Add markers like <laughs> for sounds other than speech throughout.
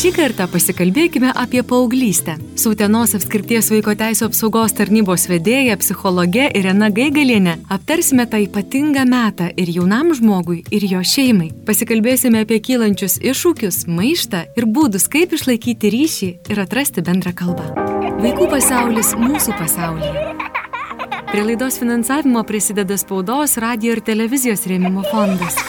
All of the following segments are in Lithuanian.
Šį kartą pasikalbėkime apie paauglystę. Sautenos apskirties vaiko teisų apsaugos tarnybos vedėja, psichologė Irena Gaigalienė aptarsime tą ypatingą metą ir jaunam žmogui, ir jo šeimai. Pasikalbėsime apie kylančius iššūkius, maištą ir būdus, kaip išlaikyti ryšį ir atrasti bendrą kalbą. Vaikų pasaulis mūsų pasaulyje. Prie laidos finansavimo prisideda spaudos, radio ir televizijos rėmimo fondas.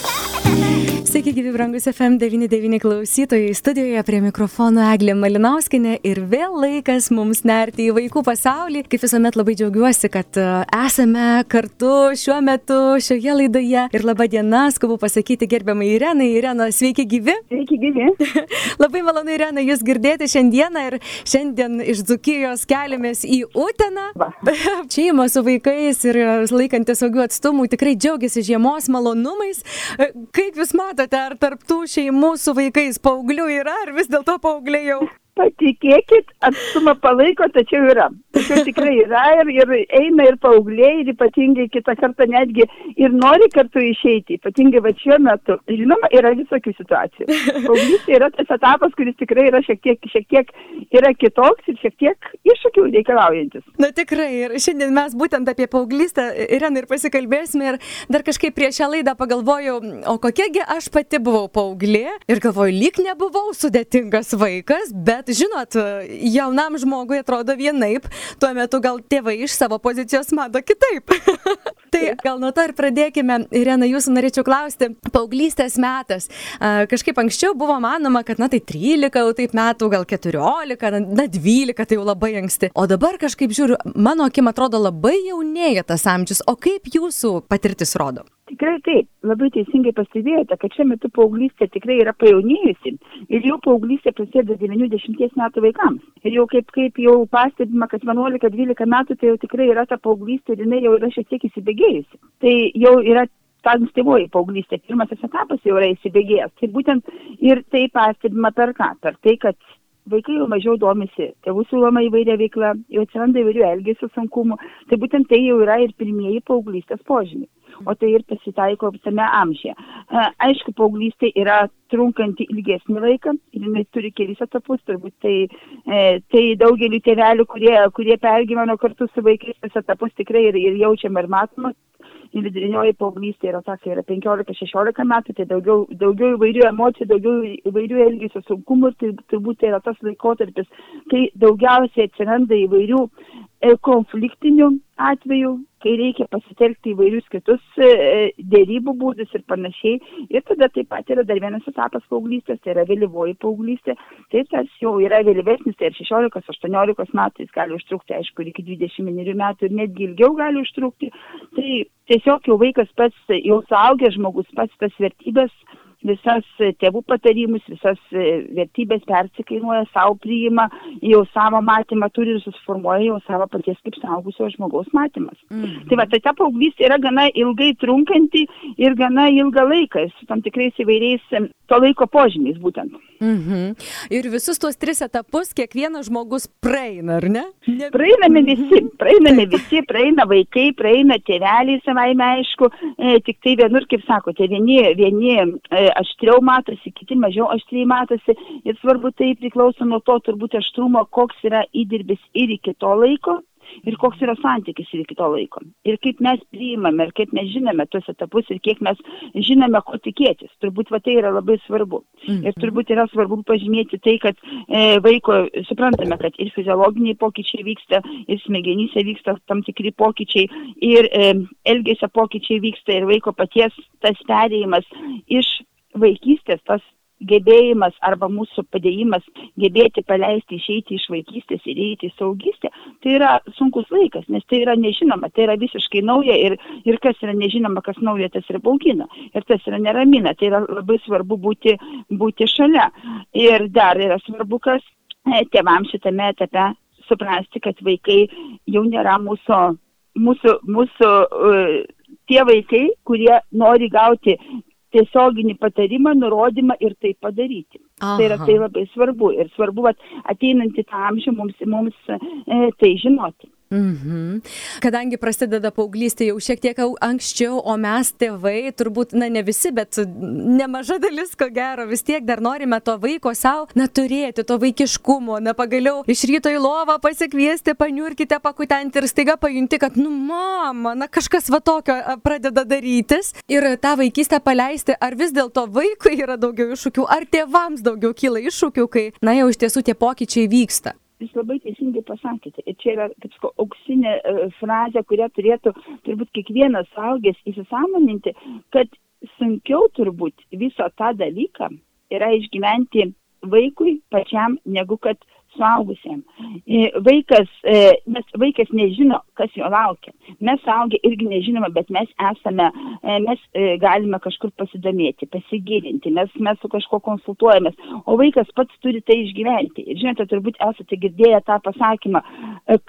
Sveiki, gyvi brangus FM99 klausytojai. Studijoje prie mikrofono Eglė Malinauskinė ir vėl laikas mums nerti į vaikų pasaulį. Kaip visuomet labai džiaugiuosi, kad e, esame kartu šiuo metu šioje laidoje. Ir laba diena, skubu pasakyti gerbiamai Irenai. Irena, sveiki gyvi. Sveiki gyvi. <laughs> labai malonu, Irena, jūs girdėti šiandieną ir šiandien iš Dzukijos keliamės į Uteną. Šeimą <laughs> su vaikais ir laikantis saugių atstumų tikrai džiaugiasi žiemos malonumais. E, kaip jūs matote? Matote, ar tarptų šeimų su vaikais paauglių yra, ar vis dėlto paaugliai jau? Patikėkit, atstumą palaiko, tačiau yra. Tačiau tikrai yra ir, ir eina ir paaugliai, ir ypatingai kitą kartą netgi ir nori kartu išeiti, ypatingai va šiuo metu. Žinoma, yra visokių situacijų. <laughs> Paauglystė yra tas etapas, kuris tikrai yra šiek tiek, šiek tiek yra kitoks ir šiek tiek iššūkių reikalaujantis. Na tikrai, ir šiandien mes būtent apie paauglystę, Irena, ir pasikalbėsime, ir dar kažkaip prieš šią laidą pagalvojau, o kokiagi aš pati buvau paauglė, ir galvoju, lyg nebuvau sudėtingas vaikas, bet bet žinot, jaunam žmogui atrodo vienaip, tuo metu gal tėvai iš savo pozicijos mato kitaip. <laughs> tai gal nuo to ir pradėkime. Irena, jūsų norėčiau klausti, paauglystės metas. Kažkaip anksčiau buvo manoma, kad na tai 13 jau taip metų, gal 14, na 12 tai jau labai anksti. O dabar kažkaip žiūriu, mano akim atrodo labai jaunėja tas amžius. O kaip jūsų patirtis rodo? Tikrai taip, labai teisingai pastebėjote, kad šiuo metu paauglystė tikrai yra pajaunėjusi ir jau paauglystė prasideda 90 metų vaikams. Ir jau kaip, kaip jau pastebima, kad 11-12 metų tai jau tikrai yra ta paauglystė ir jinai jau yra šiek tiek įsibėgėjusi. Tai jau yra ta ankstyvoji paauglystė, pirmasis etapas jau yra įsibėgėjęs. Tai būtent ir tai pastebima per ką? Per tai, kad vaikai jau mažiau domisi, tėvų siūloma įvairia veikla, jau atsiranda įvairių elgesio sunkumų. Tai būtent tai jau yra ir pirmieji paauglystės požymiai o tai ir pasitaiko visame amžiuje. Aišku, paauglystė yra trunkanti ilgesnį laiką ir jinai turi kelis etapus, turbūt tai, e, tai daugeliu tėvelių, kurie, kurie pergyveno kartu su vaikais tas etapus tikrai ir, ir jaučiam ir matom. Ir vidurinioji paauglystė yra tokia, yra 15-16 metų, tai daugiau, daugiau įvairių emocijų, daugiau įvairių elgesio sunkumų, tai turbūt tai yra tas laikotarpis, kai daugiausiai atsiranda įvairių konfliktinių atvejų, kai reikia pasitelkti įvairius kitus e, dėrybų būdus ir panašiai. Ir tada taip pat yra dar vienas etapas paauglystės, tai yra vėlyvoji paauglystė. Tai tas jau yra vėlyvesnis, tai ir 16-18 metais gali užtrukti, aišku, iki 21 metų ir netgi ilgiau gali užtrukti. Tai tiesiog jau vaikas pats, jau suaugęs žmogus pats tas vertybės visas tėvų patarimus, visas e, vertybės persikainuoja, savo priima, jau savo matymą turi ir susiformuoja jau savo paties kaip saugusio žmogaus matymas. Mm. Tai va, tai ta paauglystė yra gana ilgai trunkanti ir gana ilgą laiką, su tam tikrais įvairiais to laiko požymiais būtent. Mm -hmm. Ir visus tuos tris etapus kiekvienas žmogus praeina, ar ne? ne... Praeiname visi, praeiname visi, praeina vaikai, praeina tėveliai savaime aišku, e, tik tai vienur, kaip sakote, vieni, vieni e, aštriau matosi, kiti mažiau aštriai matosi ir svarbu tai priklauso nuo to turbūt aštrumo, koks yra įdirbis ir iki to laiko ir koks yra santykis ir iki to laiko. Ir kaip mes priimame, ir kaip mes žinome tuos etapus, ir kiek mes žinome, ko tikėtis. Turbūt va tai yra labai svarbu. Mhm. Ir turbūt yra svarbu pažymėti tai, kad e, vaiko, suprantame, kad ir fiziologiniai pokyčiai vyksta, ir smegenyse vyksta tam tikri pokyčiai, ir e, elgesio pokyčiai vyksta, ir vaiko paties tas perėjimas iš vaikystės tas gebėjimas arba mūsų padėjimas gebėti paleisti, išeiti iš vaikystės ir eiti į saugystę, tai yra sunkus laikas, nes tai yra nežinoma, tai yra visiškai nauja ir, ir kas yra nežinoma, kas nauja, tas yra baugina ir tas yra neramina, tai yra labai svarbu būti, būti šalia. Ir dar yra svarbu, kas e, tėvams šitame etape suprasti, kad vaikai jau nėra mūsų, mūsų, mūsų uh, tie vaikai, kurie nori gauti tiesioginį patarimą, nurodymą ir tai padaryti. Aha. Tai yra tai labai svarbu ir svarbu, kad ateinant į tą amžių mums, mums e, tai žinoti. Mhm. Kadangi prasideda paauglystė jau šiek tiek anksčiau, o mes tėvai, turbūt, na ne visi, bet nemaža dalis, ko gero, vis tiek dar norime to vaiko savo, na turėti, to vaikiškumo, na pagaliau iš ryto į lovą pasikviesti, paniurkite, pakutenti ir staiga pajunti, kad, nu, mama, na kažkas va tokio pradeda darytis ir tą vaikystę paleisti, ar vis dėlto vaikui yra daugiau iššūkių, ar tėvams daugiau kyla iššūkių, kai, na jau iš tiesų tie pokyčiai vyksta jūs labai teisingai pasakėte. Ir čia yra, kaip sakau, auksinė uh, frazė, kurią turėtų turbūt kiekvienas saugęs įsisamoninti, kad sunkiau turbūt visą tą dalyką yra išgyventi vaikui pačiam, negu kad suaugusiam. E, vaikas, e, nes vaikas nežino, kas jo laukia. Mes suaugę irgi nežinome, bet mes esame, e, mes galime kažkur pasidomėti, pasigilinti, mes, mes su kažkuo konsultuojamės, o vaikas pats turi tai išgyventi. Ir žinote, turbūt esate girdėję tą pasakymą,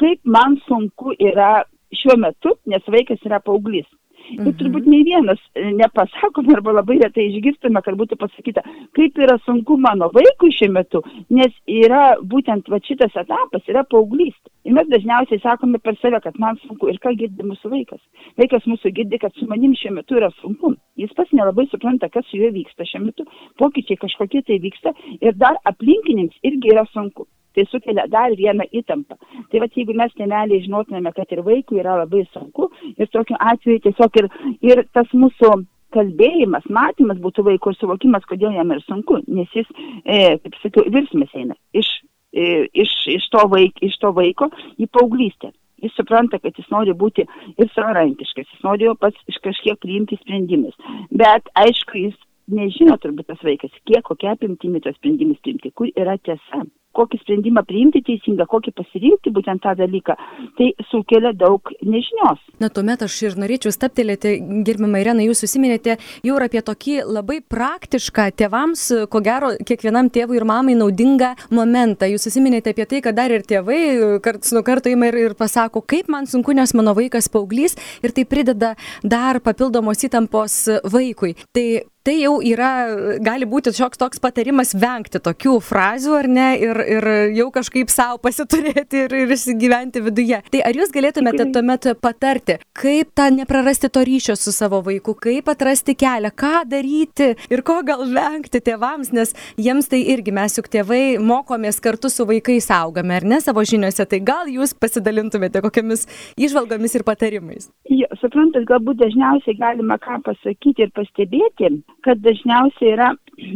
kaip man sunku yra šiuo metu, nes vaikas yra paauglys. Mhm. Ir turbūt nei vienas e, nepasakome arba labai retai išgirstame, kad būtų pasakyta, kaip yra sunku mano vaikui šiuo metu, nes yra būtent va šitas etapas, yra paauglystė. Ir mes dažniausiai sakome per save, kad man sunku ir ką girdi mūsų vaikas. Vaikas mūsų girdi, kad su manim šiuo metu yra sunku. Jis pats nelabai supranta, kas su juo vyksta šiuo metu, pokyčiai kažkokie tai vyksta ir dar aplinkiniams irgi yra sunku tai sukelia dar vieną įtampą. Tai va, jeigu mes tėveliai žinotumėme, kad ir vaikui yra labai sunku ir tokiu atveju tiesiog ir, ir tas mūsų kalbėjimas, matymas būtų vaiko suvokimas, kodėl jam ir sunku, nes jis, e, kaip sakiau, virsmės eina iš, e, iš, iš, to vaik, iš to vaiko į paauglystę. Jis supranta, kad jis nori būti ir savarankiškas, jis nori pats iš kažkiek priimti sprendimus. Bet aišku, jis nežino turbūt tas vaikas, kiek kokia apimtimi tos sprendimus priimti, kur yra tiesa kokį sprendimą priimti teisingą, kokį pasirinkti būtent tą dalyką, tai sukelia daug nežinios. Na, tuomet aš ir norėčiau staptelėti, gerbimą Ireną, jūs susiminėte jau ir apie tokį labai praktišką tėvams, ko gero, kiekvienam tėvui ir mamai naudingą momentą. Jūs susiminėte apie tai, kad dar ir tėvai karts nuo karto ima ir, ir pasako, kaip man sunku, nes mano vaikas paauglys ir tai prideda dar papildomos įtampos vaikui. Tai tai jau yra, gali būti šioks toks patarimas vengti tokių frazių, ar ne, ir, ir jau kažkaip savo pasiturėti ir, ir įsigyventi viduje. Tai ar jūs galėtumėte tuomet patarti, kaip tą neprarasti to ryšio su savo vaiku, kaip atrasti kelią, ką daryti ir ko gal vengti tėvams, nes jiems tai irgi mes juk tėvai mokomės kartu su vaikais augame, ar ne savo žiniuose, tai gal jūs pasidalintumėte kokiamis išvalgomis ir patarimais. Jo, suprantat, galbūt dažniausiai galima ką pasakyti ir pastebėti, kad dažniausiai yra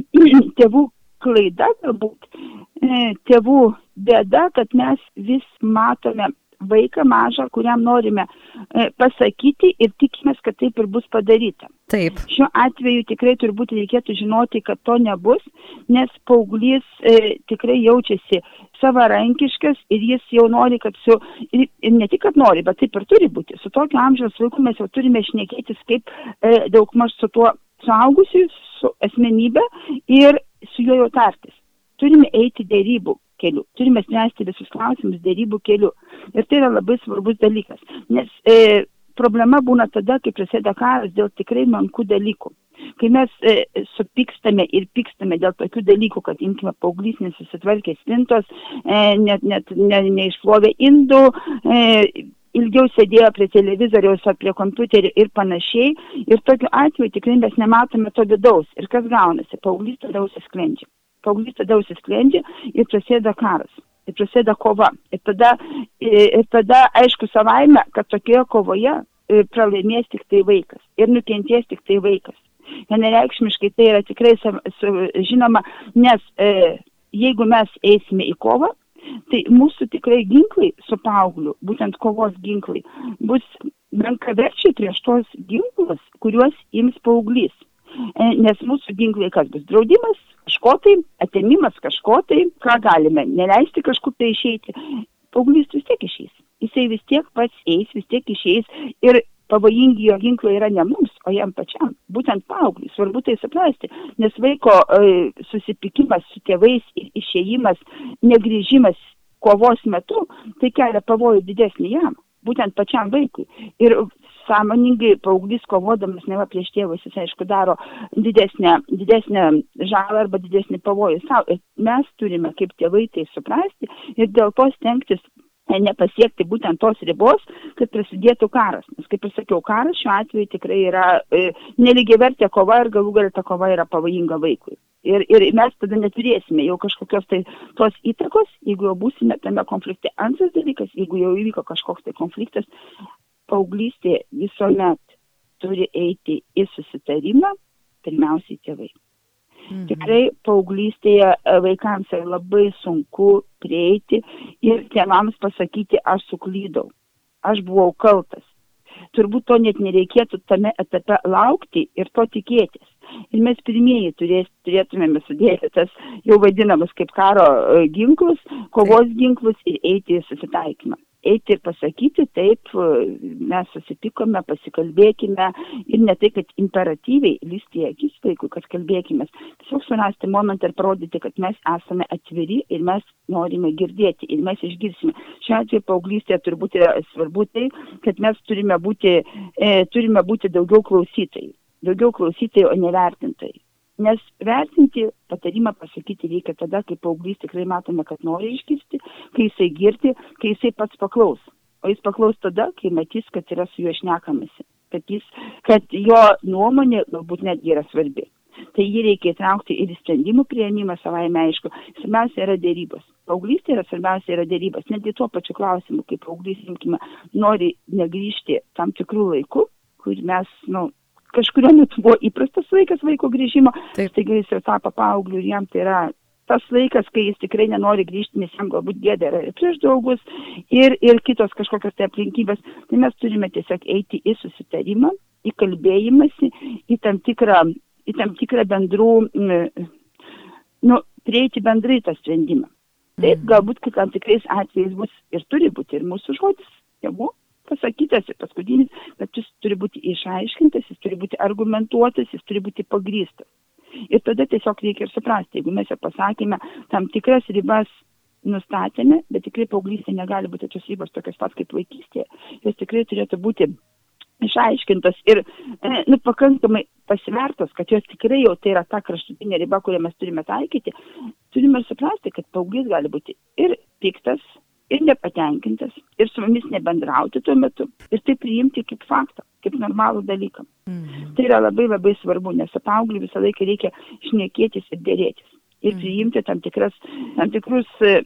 <clears throat> tėvų klaida, galbūt e, tėvų bėda, kad mes vis matome vaiką mažą, kuriam norime e, pasakyti ir tikimės, kad taip ir bus padaryta. Taip. Šiuo atveju tikrai turbūt reikėtų žinoti, kad to nebus, nes paauglys e, tikrai jaučiasi savarankiškas ir jis jau nori, kad su, ir, ir ne tik, kad nori, bet taip ir turi būti. Su tokiu amžiaus vaiku mes jau turime šnekėtis kaip e, daugmaž su tuo suaugusiu, su asmenybė ir su juo jau tartis. Turime eiti dėrybų keliu, turime spręsti visus klausimus dėrybų keliu. Ir tai yra labai svarbus dalykas, nes e, problema būna tada, kai prasideda karas dėl tikrai mankų dalykų. Kai mes e, supykstame ir pykstame dėl tokių dalykų, kad imkime paauglys nesusitvarkė spintos, e, net, net ne, neišplovė indų, e, ilgiau sėdėjo prie televizoriaus ar prie kompiuterio ir panašiai. Ir tokiu atveju tikrai mes nematome to vidaus. Ir kas gaunasi? Paauglys tada užsisklendžia. Paauglys tada užsisklendžia ir prasideda karas. Ir prasideda kova. Ir tada, ir tada aišku savaime, kad tokioje kovoje pralaimės tik tai vaikas. Ir nukentės tik tai vaikas. Vienareikšmiškai tai yra tikrai žinoma, nes e, jeigu mes eisime į kovą, Tai mūsų tikrai ginklai su paaugliu, būtent kovos ginklai, bus menkaverčiai prieš tos ginklus, kuriuos ims paauglys. E, nes mūsų ginklai kas bus draudimas, kažko tai, atėmimas kažko tai, ką galime, neleisti kažkur tai išeiti. Paauglys vis tiek išeis. Jisai vis tiek pats eis, vis tiek išeis ir pavojingi jo ginklai yra ne mums, o jam pačiam, būtent paaugliui. Svarbu tai suprasti, nes vaiko e, susipykimas su tėvais ir išėjimas, negryžimas kovos metu, tai kelia pavojų didesnį jam, būtent pačiam vaikui. Ir sąmoningai paauglys kovodamas neva prieš tėvus, jis aišku daro didesnę, didesnę žalą arba didesnį pavojų savo. Mes turime kaip tėvai tai suprasti ir dėl to stengtis nepasiekti būtent tos ribos, kad prasidėtų karas. Nes, kaip ir sakiau, karas šiuo atveju tikrai yra e, neligiai vertė kova ir galų galia ta kova yra pavojinga vaikui. Ir, ir mes tada neturėsime jau kažkokios tai tos įtakos, jeigu jau būsime tame konflikte. Antras dalykas, jeigu jau įvyko kažkoks tai konfliktas, paauglystė visuomet turi eiti į susitarimą, pirmiausiai tėvai. Mhm. Tikrai paauglystėje e, vaikams yra labai sunku prieiti ir tėvams pasakyti, aš suklydau, aš buvau kaltas. Turbūt to net nereikėtų tame etape laukti ir to tikėtis. Ir mes pirmieji turės, turėtumėme sudėti tas jau vadinamas kaip karo e, ginklus, kovos ginklus ir eiti į susitaikymą. Eiti ir pasakyti, taip, mes susipikome, pasikalbėkime ir ne tai, kad imperatyviai lysti į akis vaikui, kad kalbėkime, tiesiog surasti momentą ir parodyti, kad mes esame atviri ir mes norime girdėti ir mes išgirsime. Šiuo atveju paauglystėje turbūt yra svarbu tai, kad mes turime būti, e, turime būti daugiau klausytojai, daugiau klausytojai, o ne vertintojai. Nes vertinti patarimą pasakyti reikia tada, kai paauglys tikrai matome, kad nori išgirsti, kai jisai girdi, kai jisai pats paklaus. O jis paklaus tada, kai matys, kad yra su juo šnekamasi. Kad, jis, kad jo nuomonė galbūt netgi yra svarbi. Tai jį reikia įtraukti ir į sprendimų prieimimą savaime aišku. Svarbiausia yra dėrybos. Paauglystė yra svarbiausia yra dėrybos. Netgi tuo pačiu klausimu, kaip paauglys, rinkime, nori negrįžti tam tikrų laikų, kur mes, na, nu, kažkurio metu buvo įprastas laikas vaiko grįžimo, taigi jis jau tapo paaugliu ir jam tai yra tas laikas, kai jis tikrai nenori grįžti, nes jam galbūt gėda yra ir prieš draugus, ir, ir kitos kažkokios tai aplinkybės. Tai mes turime tiesiog eiti į susitarimą, į kalbėjimąsi, į tam tikrą, į tam tikrą bendrų, nu, prieiti bendrai tą sprendimą. Taip, mhm. galbūt tam tikrais atvejais bus ir turi būti ir mūsų žodis, tėvų, pasakytas ir paskutinis, bet jis turi būti išaiškintas, jis turi būti argumentuotas, jis turi būti pagrystas. Ir tada tiesiog reikia ir suprasti, jeigu mes jau pasakėme tam tikras ribas nustatėme, bet tikrai paauglystė negali būti tos ribos tokios pat kaip vaikystėje, jos tikrai turėtų būti išaiškintos ir e, nu, pakankamai pasivertos, kad jos tikrai jau tai yra ta kraštutinė riba, kurią mes turime taikyti, turime suprasti, kad paauglys gali būti ir piktas, ir nepatenkintas, ir su mumis nebendrauti tuo metu, ir tai priimti kaip faktą, kaip normalų dalyką. Mm. Tai yra labai labai svarbu, nes su paaugliu visą laiką reikia šnekėtis ir dėrėtis. Ir mm. priimti tam, tikras, tam tikrus, e,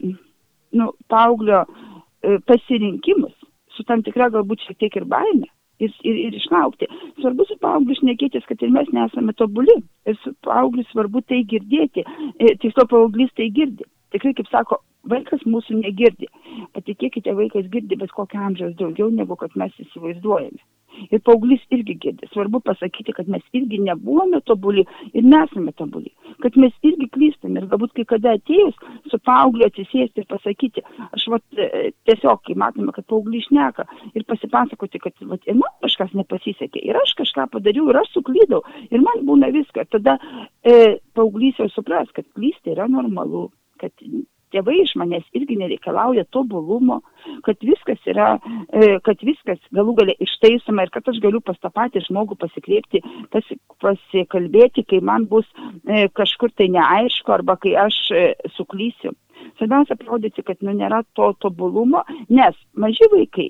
nu, paauglio e, pasirinkimus, su tam tikra galbūt šiek tiek ir baime. Ir, ir, ir išlaukti. Svarbu su paaugliu šnekėtis, kad ir mes nesame tobuli. Ir su paaugliu svarbu tai girdėti. E, tiksliau, paauglys tai girdi. Tikrai, kaip sako, vaikas mūsų negirdi. Patikėkite, vaikas girdi bet kokio amžiaus daugiau, negu kad mes įsivaizduojame. Ir paauglys irgi girdi. Svarbu pasakyti, kad mes irgi nebuvome tobuli ir nesame tobuli. Kad mes irgi klystame. Ir galbūt kai kada atėjus su paaugliu atsisėsti ir pasakyti, aš vat, e, tiesiog, kai matome, kad paauglys šneka ir pasipasakoti, kad vat, ir man kažkas nepasisekė, ir aš kažką padariau, ir aš suklydau, ir man būna viską. Tada e, paauglys jau supras, kad klysti yra normalu kad tėvai iš manęs irgi nereikalauja tobulumo, kad viskas yra, e, kad viskas galų galia ištaisoma ir kad aš galiu pas tą patį žmogų pasikreipti, pasi, pasikalbėti, kai man bus e, kažkur tai neaišku arba kai aš e, suklysiu. Svarbiausia parodyti, kad nu, nėra to tobulumo, nes maži vaikai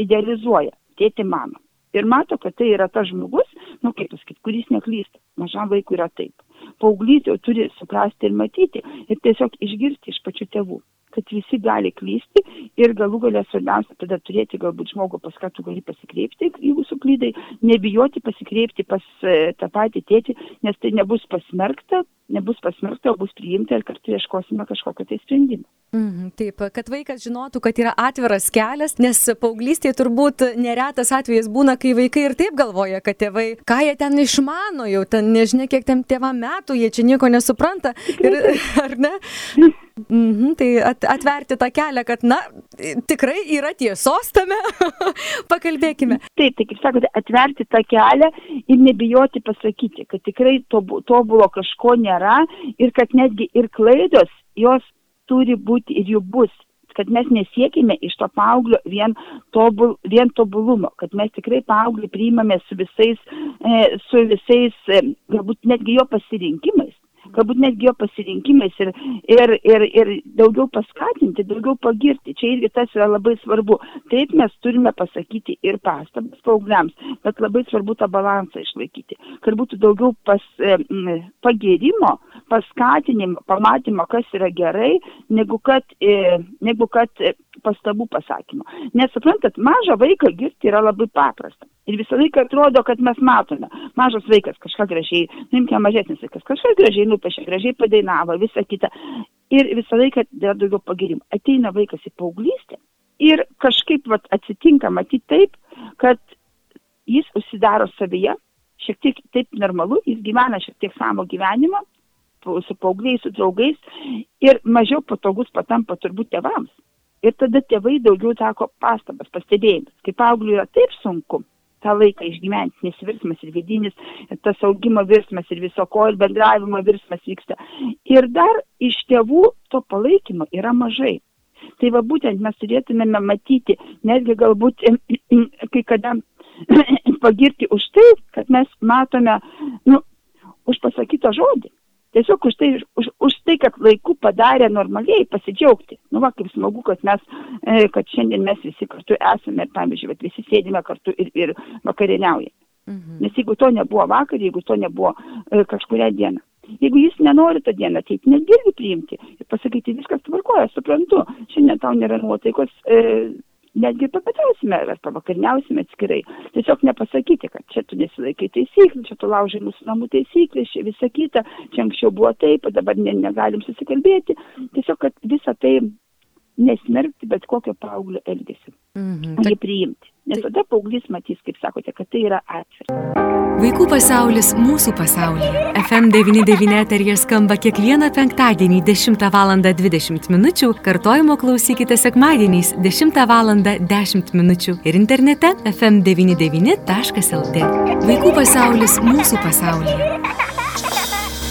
idealizuoja tėti mamą. Ir mato, kad tai yra tas žmogus, nu kaip pasakyti, kuris neklysta. Mažam vaikui yra taip paauglys jau turi suprasti ir matyti ir tiesiog išgirsti iš pačių tėvų kad visi gali klysti ir galų galę svarbiausia tada turėti galbūt žmogų, pas ką tu gali pasikreipti, jeigu suklydai, nebijoti pasikreipti pas e, tą patį tėtį, nes tai nebus pasmerkta, nebus pasmerkta, o bus priimta ir kartu ieškosime kažkokio tai sprendimo. Mm, taip, kad vaikas žinotų, kad yra atviras kelias, nes paauglystėje turbūt neretas atvejis būna, kai vaikai ir taip galvoja, kad tėvai, ką jie ten išmano, jau ten nežinia, kiek ten tėvam metų, jie čia nieko nesupranta. Ir, <laughs> ar ne? Mhm, tai at, atverti tą kelią, kad, na, tikrai yra tiesos tame. <laughs> Pakalbėkime. Taip, tai kaip sakote, atverti tą kelią ir nebijoti pasakyti, kad tikrai tobulo kažko nėra ir kad netgi ir klaidos jos turi būti ir jų bus. kad mes nesiekime iš to paauglio vien, tobul, vien tobulumo, kad mes tikrai paauglį priimame su visais, e, su visais e, galbūt netgi jo pasirinkimais galbūt netgi jo pasirinkimais ir, ir, ir, ir daugiau paskatinti, daugiau pagirti. Čia irgi tas yra labai svarbu. Taip mes turime pasakyti ir pastabas paaugliams, bet labai svarbu tą balansą išlaikyti, kad būtų daugiau pas, e, pagirimo, paskatinimo, pamatymo, kas yra gerai, negu kad, e, negu kad e, pastabų pasakymo. Nes suprantat, mažą vaiką girti yra labai paprasta. Ir visą laiką atrodo, kad mes matome. Mažas vaikas kažką gražiai, nuimkime mažesnis vaikas, kažką gražiai nupiešė, gražiai padainavo, visą kitą. Ir visą laiką dar daugiau pagirimų. Ateina vaikas į paauglystę ir kažkaip vat, atsitinka matyti taip, kad jis užsidaro savyje, šiek tiek taip normalu, jis gyvena šiek tiek savo gyvenimą, su paaugliais, su draugais ir mažiau patogus patampa turbūt tėvams. Ir tada tėvai daugiau tako pastabas, pastebėjimus. Kaip paaugliui yra taip sunku, tą laiką išgyventi, nes virsmas ir vidinis, tas augimo virsmas ir viso ko, ir bendravimo virsmas vyksta. Ir dar iš tėvų to palaikymo yra mažai. Tai va būtent mes turėtumėme matyti, netgi galbūt <clears throat> kai kada <clears throat> pagirti už tai, kad mes matome, nu, už pasakytą žodį. Tiesiog už tai, už, už tai, kad laiku padarė normaliai pasidžiaugti. Nu, va, kaip smagu, kad mes, e, kad šiandien mes visi kartu esame ir, pavyzdžiui, visi sėdime kartu ir, ir vakarieniaujame. Mhm. Nes jeigu to nebuvo vakar, jeigu to nebuvo e, kažkuria diena. Jeigu jis nenori tą dieną ateiti, netgi irgi priimti ir pasakyti, viskas tvarkoja, suprantu, šiandien tau nėra nuotaikos, e, netgi papietausime ar pavakarniausime atskirai. Tiesiog nepasakyti, kad čia tu nesilaikai taisyklių, čia tu laužai mūsų namų taisyklės, čia visa kita, čia anksčiau buvo taip, o dabar ne, negalim susikalbėti. Tiesiog, kad visą tai nesmerkti bet kokio paauglio elgesio. Mhm. Jį priimti. Nes tada paauglys matys, kaip sakote, kad tai yra atsvaras. Vaikų pasaulis mūsų pasaulyje. FM99 eterija skamba kiekvieną penktadienį 10 val. 20 min. Kartojimo klausykite sekmadieniais 10 val. 10 min. ir internete fm99.lt. Vaikų pasaulis mūsų pasaulyje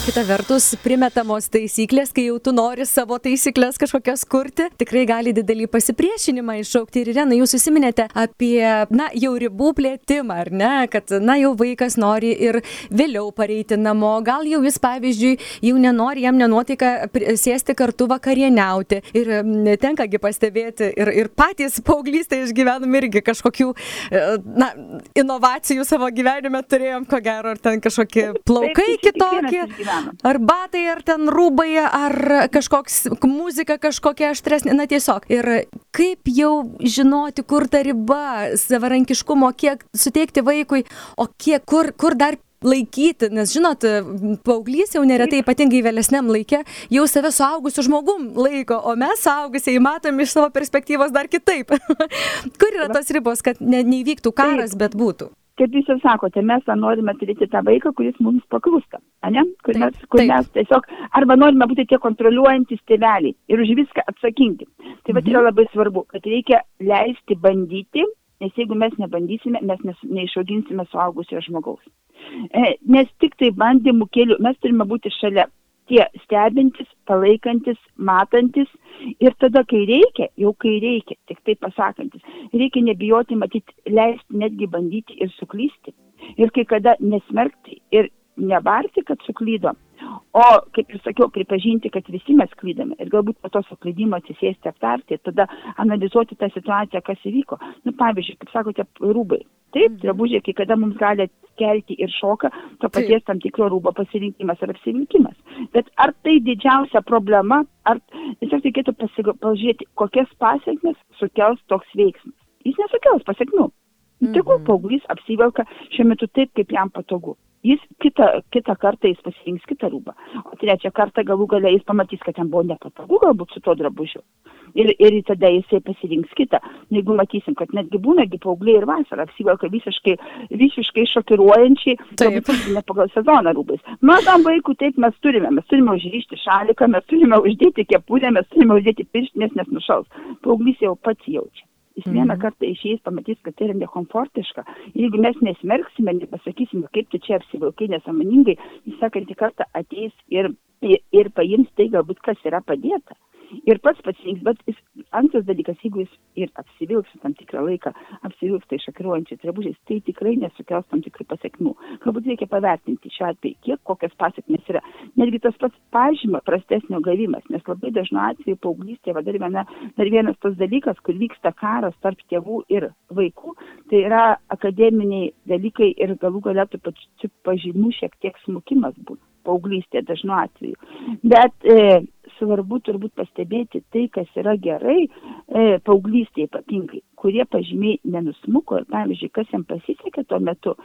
kita vertus primetamos taisyklės, kai jau tu nori savo taisyklės kažkokias kurti, tikrai gali didelį pasipriešinimą iššaukti. Ir Irena, jūs susiminėte apie, na, jau ribų plėtimą, ar ne, kad, na, jau vaikas nori ir vėliau pareiti namo, gal jau jis, pavyzdžiui, jau nenori jam nenuotika sėsti kartu vakarieniauti. Ir tenkagi pastebėti, ir, ir patys paauglystė išgyvenom irgi kažkokių, e, na, inovacijų savo gyvenime turėjom, ko gero, ar ten kažkokie plaukai kitokie. Ar batai, ar ten rūbai, ar kažkoks muzika kažkokia aštresnė, na tiesiog. Ir kaip jau žinoti, kur ta riba savarankiškumo, kiek suteikti vaikui, o kiek, kur, kur dar laikyti, nes žinot, paauglys jau neretai ypatingai vėlesniam laikė jau save suaugusiu žmogum laiko, o mes suaugusiai matom iš savo perspektyvos dar kitaip. <laughs> Kur yra tos ribos, kad ne, neįvyktų karas, bet būtų? Kaip jūs ir sakote, mes norime turėti tą vaiką, kuris mums paklūsta, ne? Kur, taip, mes, kur taip. mes tiesiog, arba norime būti tie kontroliuojantis tėveliai ir už viską atsakingi. Tai mhm. yra labai svarbu, kad reikia leisti bandyti, nes jeigu mes nebandysime, mes nes, neišauginsime suaugusio žmogaus. E, nes tik tai bandymų keliu mes turime būti šalia tie stebintis, palaikantis, matantis ir tada, kai reikia, jau kai reikia, tik tai pasakantis, reikia nebijoti matyti, leisti netgi bandyti ir suklysti. Ir kai kada nesmerkti ir nebarti, kad suklydo, o, kaip ir sakiau, pripažinti, kad visi mes klydame ir galbūt po to suklydimo atsisėsti aptarti ir tada analizuoti tą situaciją, kas įvyko. Nu, pavyzdžiui, kaip sakote, rūbai. Taip, mhm. drabužiai, kai kada mums gali kelti ir šoką to paties tam tikro rūbo pasirinkimas ar apsirinkimas. Bet ar tai didžiausia problema, ar tiesiog reikėtų pasižiūrėti, kokias pasiekmes sukels toks veiksmas. Jis nesukels pasiekmių. Tegul mhm. paauglys apsivelka šiuo metu taip, kaip jam patogu jis kitą, kitą kartą jis pasirinks kitą rūbą, o trečią kartą galų galia jis pamatys, kad jam buvo nepatogu galbūt su tuo drabužiu. Ir, ir tada jisai pasirinks kitą. Jeigu matysim, kad netgi būnagi paaugliai ir vasarą apsivelka visiškai, visiškai šokiruojančiai, galbūt ne pagal sezoną rūbais. Mažam vaikui taip mes turime, mes turime užryšti šaliką, mes turime uždėti kepurę, mes turime uždėti pirštinės, nes nušals. Paauglys jau pats jaučia jis mhm. vieną kartą išėjęs pamatys, kad tai yra nekomfortiška. Jeigu mes nesmerksime, nepasakysime, kaip tu čia apsivilkai nesąmoningai, jis sekantį kartą ateis ir, ir, ir paims tai galbūt, kas yra padėta. Ir pats pasirinks, bet jis, antras dalykas, jeigu jis ir apsivilks tam tikrą laiką, apsivilks tai šakiruojančiais drabužiais, tai tikrai nesukels tam tikrų pasiekmių. Galbūt reikia pavertinti šiuo atveju, kiek kokios pasiekmes yra. Netgi tas pats pažyma prastesnio gavimas, nes labai dažnu atveju paauglystėje, va, dar, viena, dar vienas tas dalykas, kur vyksta karas tarp tėvų ir vaikų, tai yra akademiniai dalykai ir galų galėtų pačių pažymų šiek tiek smukimas būtų paauglystė dažnu atveju. Bet e, svarbu turbūt pastebėti tai, kas yra gerai e, paauglystėje ypatingai, kurie pažymiai nenusmuko pavyzdžiui, kas jam pasisekė tuo metu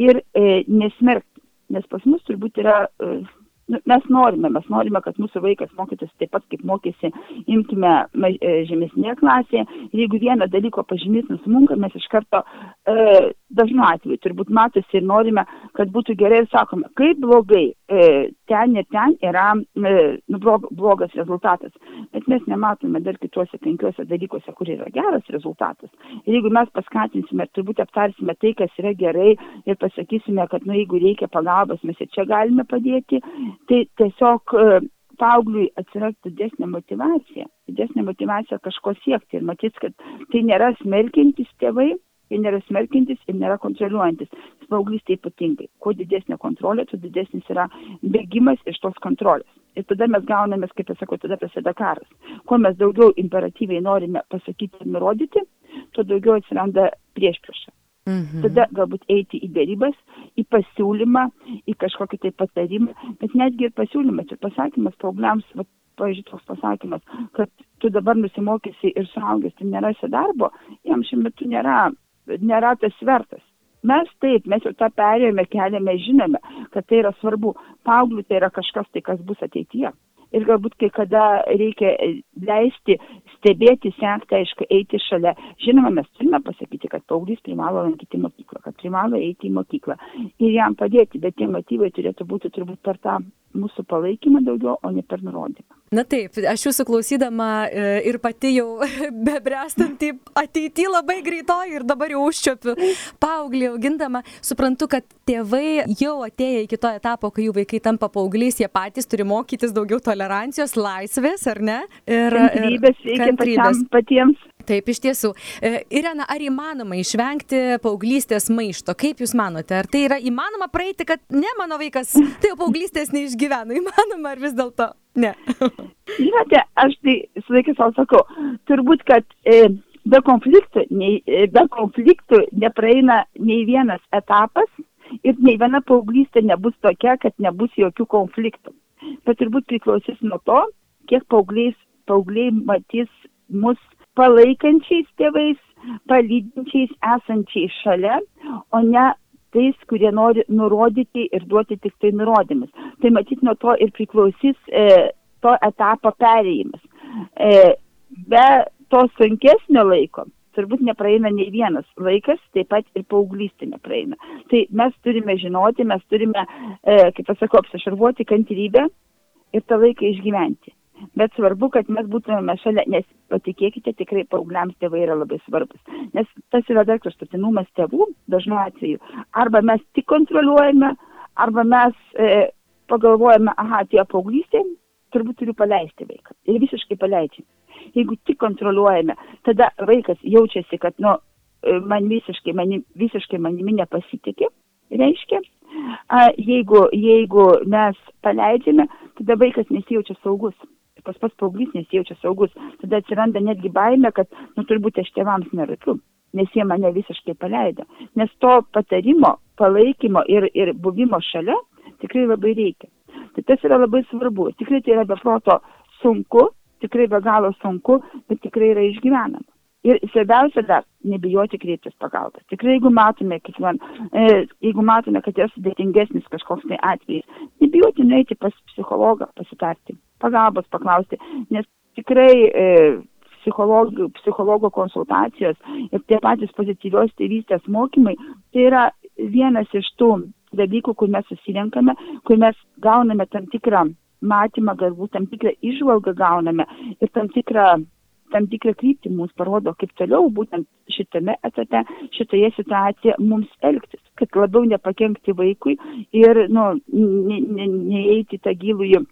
ir e, nesmerkti. Nes pas mus turbūt yra e, mes norime, mes norime, kad mūsų vaikas mokytųsi taip pat, kaip mokėsi, imkime e, žemesnėje klasėje. Ir jeigu vieno dalyko pažymys nusmunka, mes iš karto e, dažnu atveju turbūt matosi ir norime, kad būtų gerai ir sakome, kaip blogai e, ten ir ten yra e, nu, blogas rezultatas. Bet mes nematome dar kituose penkiuose dalykuose, kur yra geras rezultatas. Ir jeigu mes paskatinsime, turbūt aptarsime tai, kas yra gerai ir pasakysime, kad nu, jeigu reikia pagalbos, mes ir čia galime padėti, tai tiesiog e, paaugliui atsiras didesnė motivacija, didesnė motivacija kažko siekti ir matyt, kad tai nėra smerkintis tėvai, tai nėra smerkintis ir nėra kontroliuojantis. Paauglys tai ypatingai. Kuo didesnė kontrolė, tuo didesnis yra bėgimas iš tos kontrolės. Ir tada mes gauname, kaip aš sakau, tada prasideda karas. Kuo mes daugiau imperatyviai norime pasakyti ir nurodyti, tuo daugiau atsiranda priešpriešą. Mhm. Tada galbūt eiti į dėrybas, į pasiūlymą, į kažkokį tai patarimą, bet netgi ir pasiūlymas ir pasakymas paaugliams, pavyzdžiui, toks pasakymas, kad tu dabar nusimokysi ir suaugęs, tai nerasi darbo, jam šiuo metu nėra, nėra tas svertas. Mes taip, mes jau tą perėjome kelią, mes žinome, kad tai yra svarbu. Paaugliui tai yra kažkas tai, kas bus ateityje ir galbūt kai kada reikia leisti, stebėti, sekti, aišku, eiti šalia. Žinoma, mes turime pasakyti, kad paauglys privalo lankyti mokyklą, kad privalo eiti į mokyklą ir jam padėti, bet tie motyvai turėtų būti turbūt per tą mūsų palaikymą daugiau, o ne per nurodymą. Na taip, aš jūsų klausydama e, ir pati jau <laughs> bebręstanti ateity labai greitoji ir dabar jau užčiopiu paauglį augindama, suprantu, kad tėvai jau atėję iki to etapo, kai jų vaikai tampa paaugliais, jie patys turi mokytis daugiau tolerancijos, laisvės, ar ne? Ir kantrybės, kantrybės. patiems. Taip, iš tiesų. E, Irena, ar įmanoma išvengti paauglystės maišto? Kaip Jūs manote? Ar tai yra įmanoma praeiti, kad ne mano vaikas, tai jau paauglystės neišgyveno? Įmanoma ar vis dėlto ne? <laughs> Žinote, aš tai su laikais savo sakau, turbūt, kad e, be, konfliktų, nei, e, be konfliktų nepraeina nei vienas etapas ir nei viena paauglystė nebus tokia, kad nebus jokių konfliktų. Bet turbūt priklausys nuo to, kiek paaugliai matys mus palaikančiais tėvais, palydinčiais esančiais šalia, o ne tais, kurie nori nurodyti ir duoti tik tai nurodymus. Tai matyt nuo to ir priklausys e, to etapo perėjimas. E, be to sunkesnio laiko turbūt nepraeina nei vienas laikas, taip pat ir paauglystė nepraeina. Tai mes turime žinoti, mes turime, e, kaip pasakau, apsišarvuoti kantrybę ir tą laiką išgyventi bet svarbu, kad mes būtumėme šalia, nes patikėkite, tikrai paaugliams tėvai yra labai svarbus. Nes tas yra dar kraštutinumas tėvų, dažnu atveju. Arba mes tik kontroliuojame, arba mes e, pagalvojame, aha, tie paauglystė, turbūt turiu paleisti vaiką. Ir visiškai paleidžiame. Jeigu tik kontroliuojame, tada vaikas jaučiasi, kad, nu, e, man visiškai, mani, visiškai manimi nepasitikė, reiškia, a, jeigu, jeigu mes paleidžiame, tada vaikas nesijaučia saugus tas pats paauglys nesijaučia saugus. Tada atsiranda netgi baime, kad, nu, turbūt aš tėvams nerūpiu, nes jie mane visiškai paleido. Nes to patarimo, palaikymo ir, ir buvimo šalia tikrai labai reikia. Tai tas yra labai svarbu. Tikrai tai yra beproto sunku, tikrai be galo sunku, bet tikrai yra išgyvenama. Ir svarbiausia dar, nebijoti kreiptis pagalbos. Tikrai, jeigu matome, kiekvien, e, jeigu matome, kad yra sudėtingesnis kažkoks tai atvejis, nebijoti nueiti pas psichologą, pasitarti pagalbos paklausti, nes tikrai e, psichologų, psichologo konsultacijos ir tie patys pozityvios tėvystės mokymai, tai yra vienas iš tų dalykų, kur mes susirenkame, kur mes gauname tam tikrą matymą, galbūt tam tikrą išvalgą gauname ir tam tikrą tam tikrą kryptį mums parodo, kaip toliau būtent šitame etape, šitoje situacijoje mums elgtis, kad labiau nepakenkti vaikui ir nu, neįeiti ne, ne tą gilųjį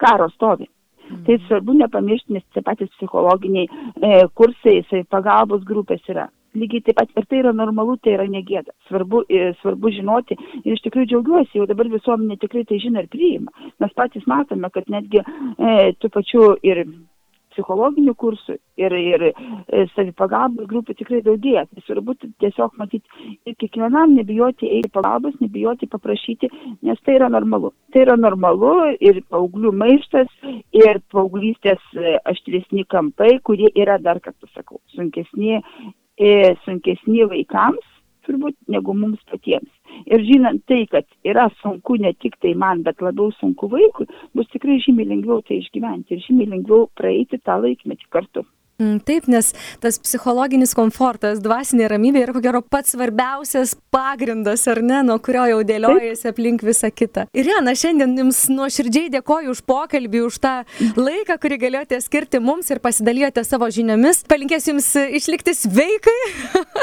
karo stovi. Mhm. Tai svarbu nepamiršti, nes tie patys psichologiniai e, kursai, pagalbos grupės yra lygiai taip pat ir tai yra normalu, tai yra negėda. Svarbu, e, svarbu žinoti ir iš tikrųjų džiaugiuosi, jau dabar visuomenė tikrai tai žino ir priima. Mes patys matome, kad netgi e, tų pačių ir psichologinių kursų ir, ir e, savipagalbos grupių tikrai daugėja. Tai svarbu tiesiog matyti ir kiekvienam nebijoti eiti pagalbos, nebijoti paprašyti, nes tai yra normalu. Tai yra normalu ir paauglių maištas, ir paauglystės e, aštresni kampai, kurie yra, dar kartą sakau, sunkesni E, sunkesni vaikams, turbūt, negu mums patiems. Ir žinant tai, kad yra sunku ne tik tai man, bet labiau sunku vaikui, bus tikrai žymiai lengviau tai išgyventi ir žymiai lengviau praeiti tą laikmetį kartu. Mm, taip, nes tas psichologinis komfortas, dvasinė ramybė yra ko gero pats svarbiausias pagrindas, ar ne, nuo kurio jau dėliojasi aplink visą kitą. Ir Jana, šiandien Jums nuoširdžiai dėkoju už pokalbį, už tą laiką, kurį galėjote skirti mums ir pasidalijote savo žiniomis. Palinkėsiu Jums išlikti sveikai,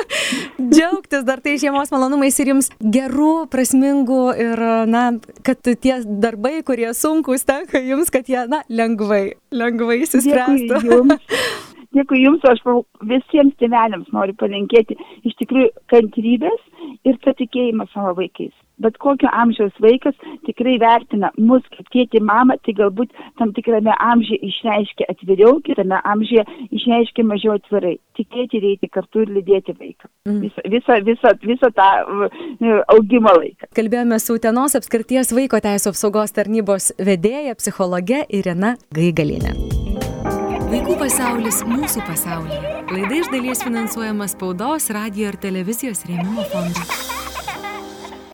<laughs> džiaugtis dar tai žiemos malonumais ir Jums gerų, prasmingų ir, na, kad tie darbai, kurie sunkus tenka Jums, kad jie, na, lengvai, lengvai įsispręstų. <laughs> Dėkui Jums, aš visiems tėveliams noriu palinkėti iš tikrųjų kantrybės ir patikėjimą savo vaikais. Bet kokio amžiaus vaikas tikrai vertina mus kaip tėti mamą, tai galbūt tam tikrame amžiuje išreiškia atviriau, kitame amžiuje išreiškia mažiau atvirai. Tikėti reikia kartu ir lydėti vaiką. Mm. Visą, visą, visą, visą tą augimo laiką. Kalbėjome su Utenos apskirties vaiko teisų apsaugos tarnybos vedėja, psichologė Irena Gaigalinė. Vaikų pasaulis mūsų pasaulyje. Laida iš dalies finansuojama spaudos, radio ir televizijos rėmimo fondų.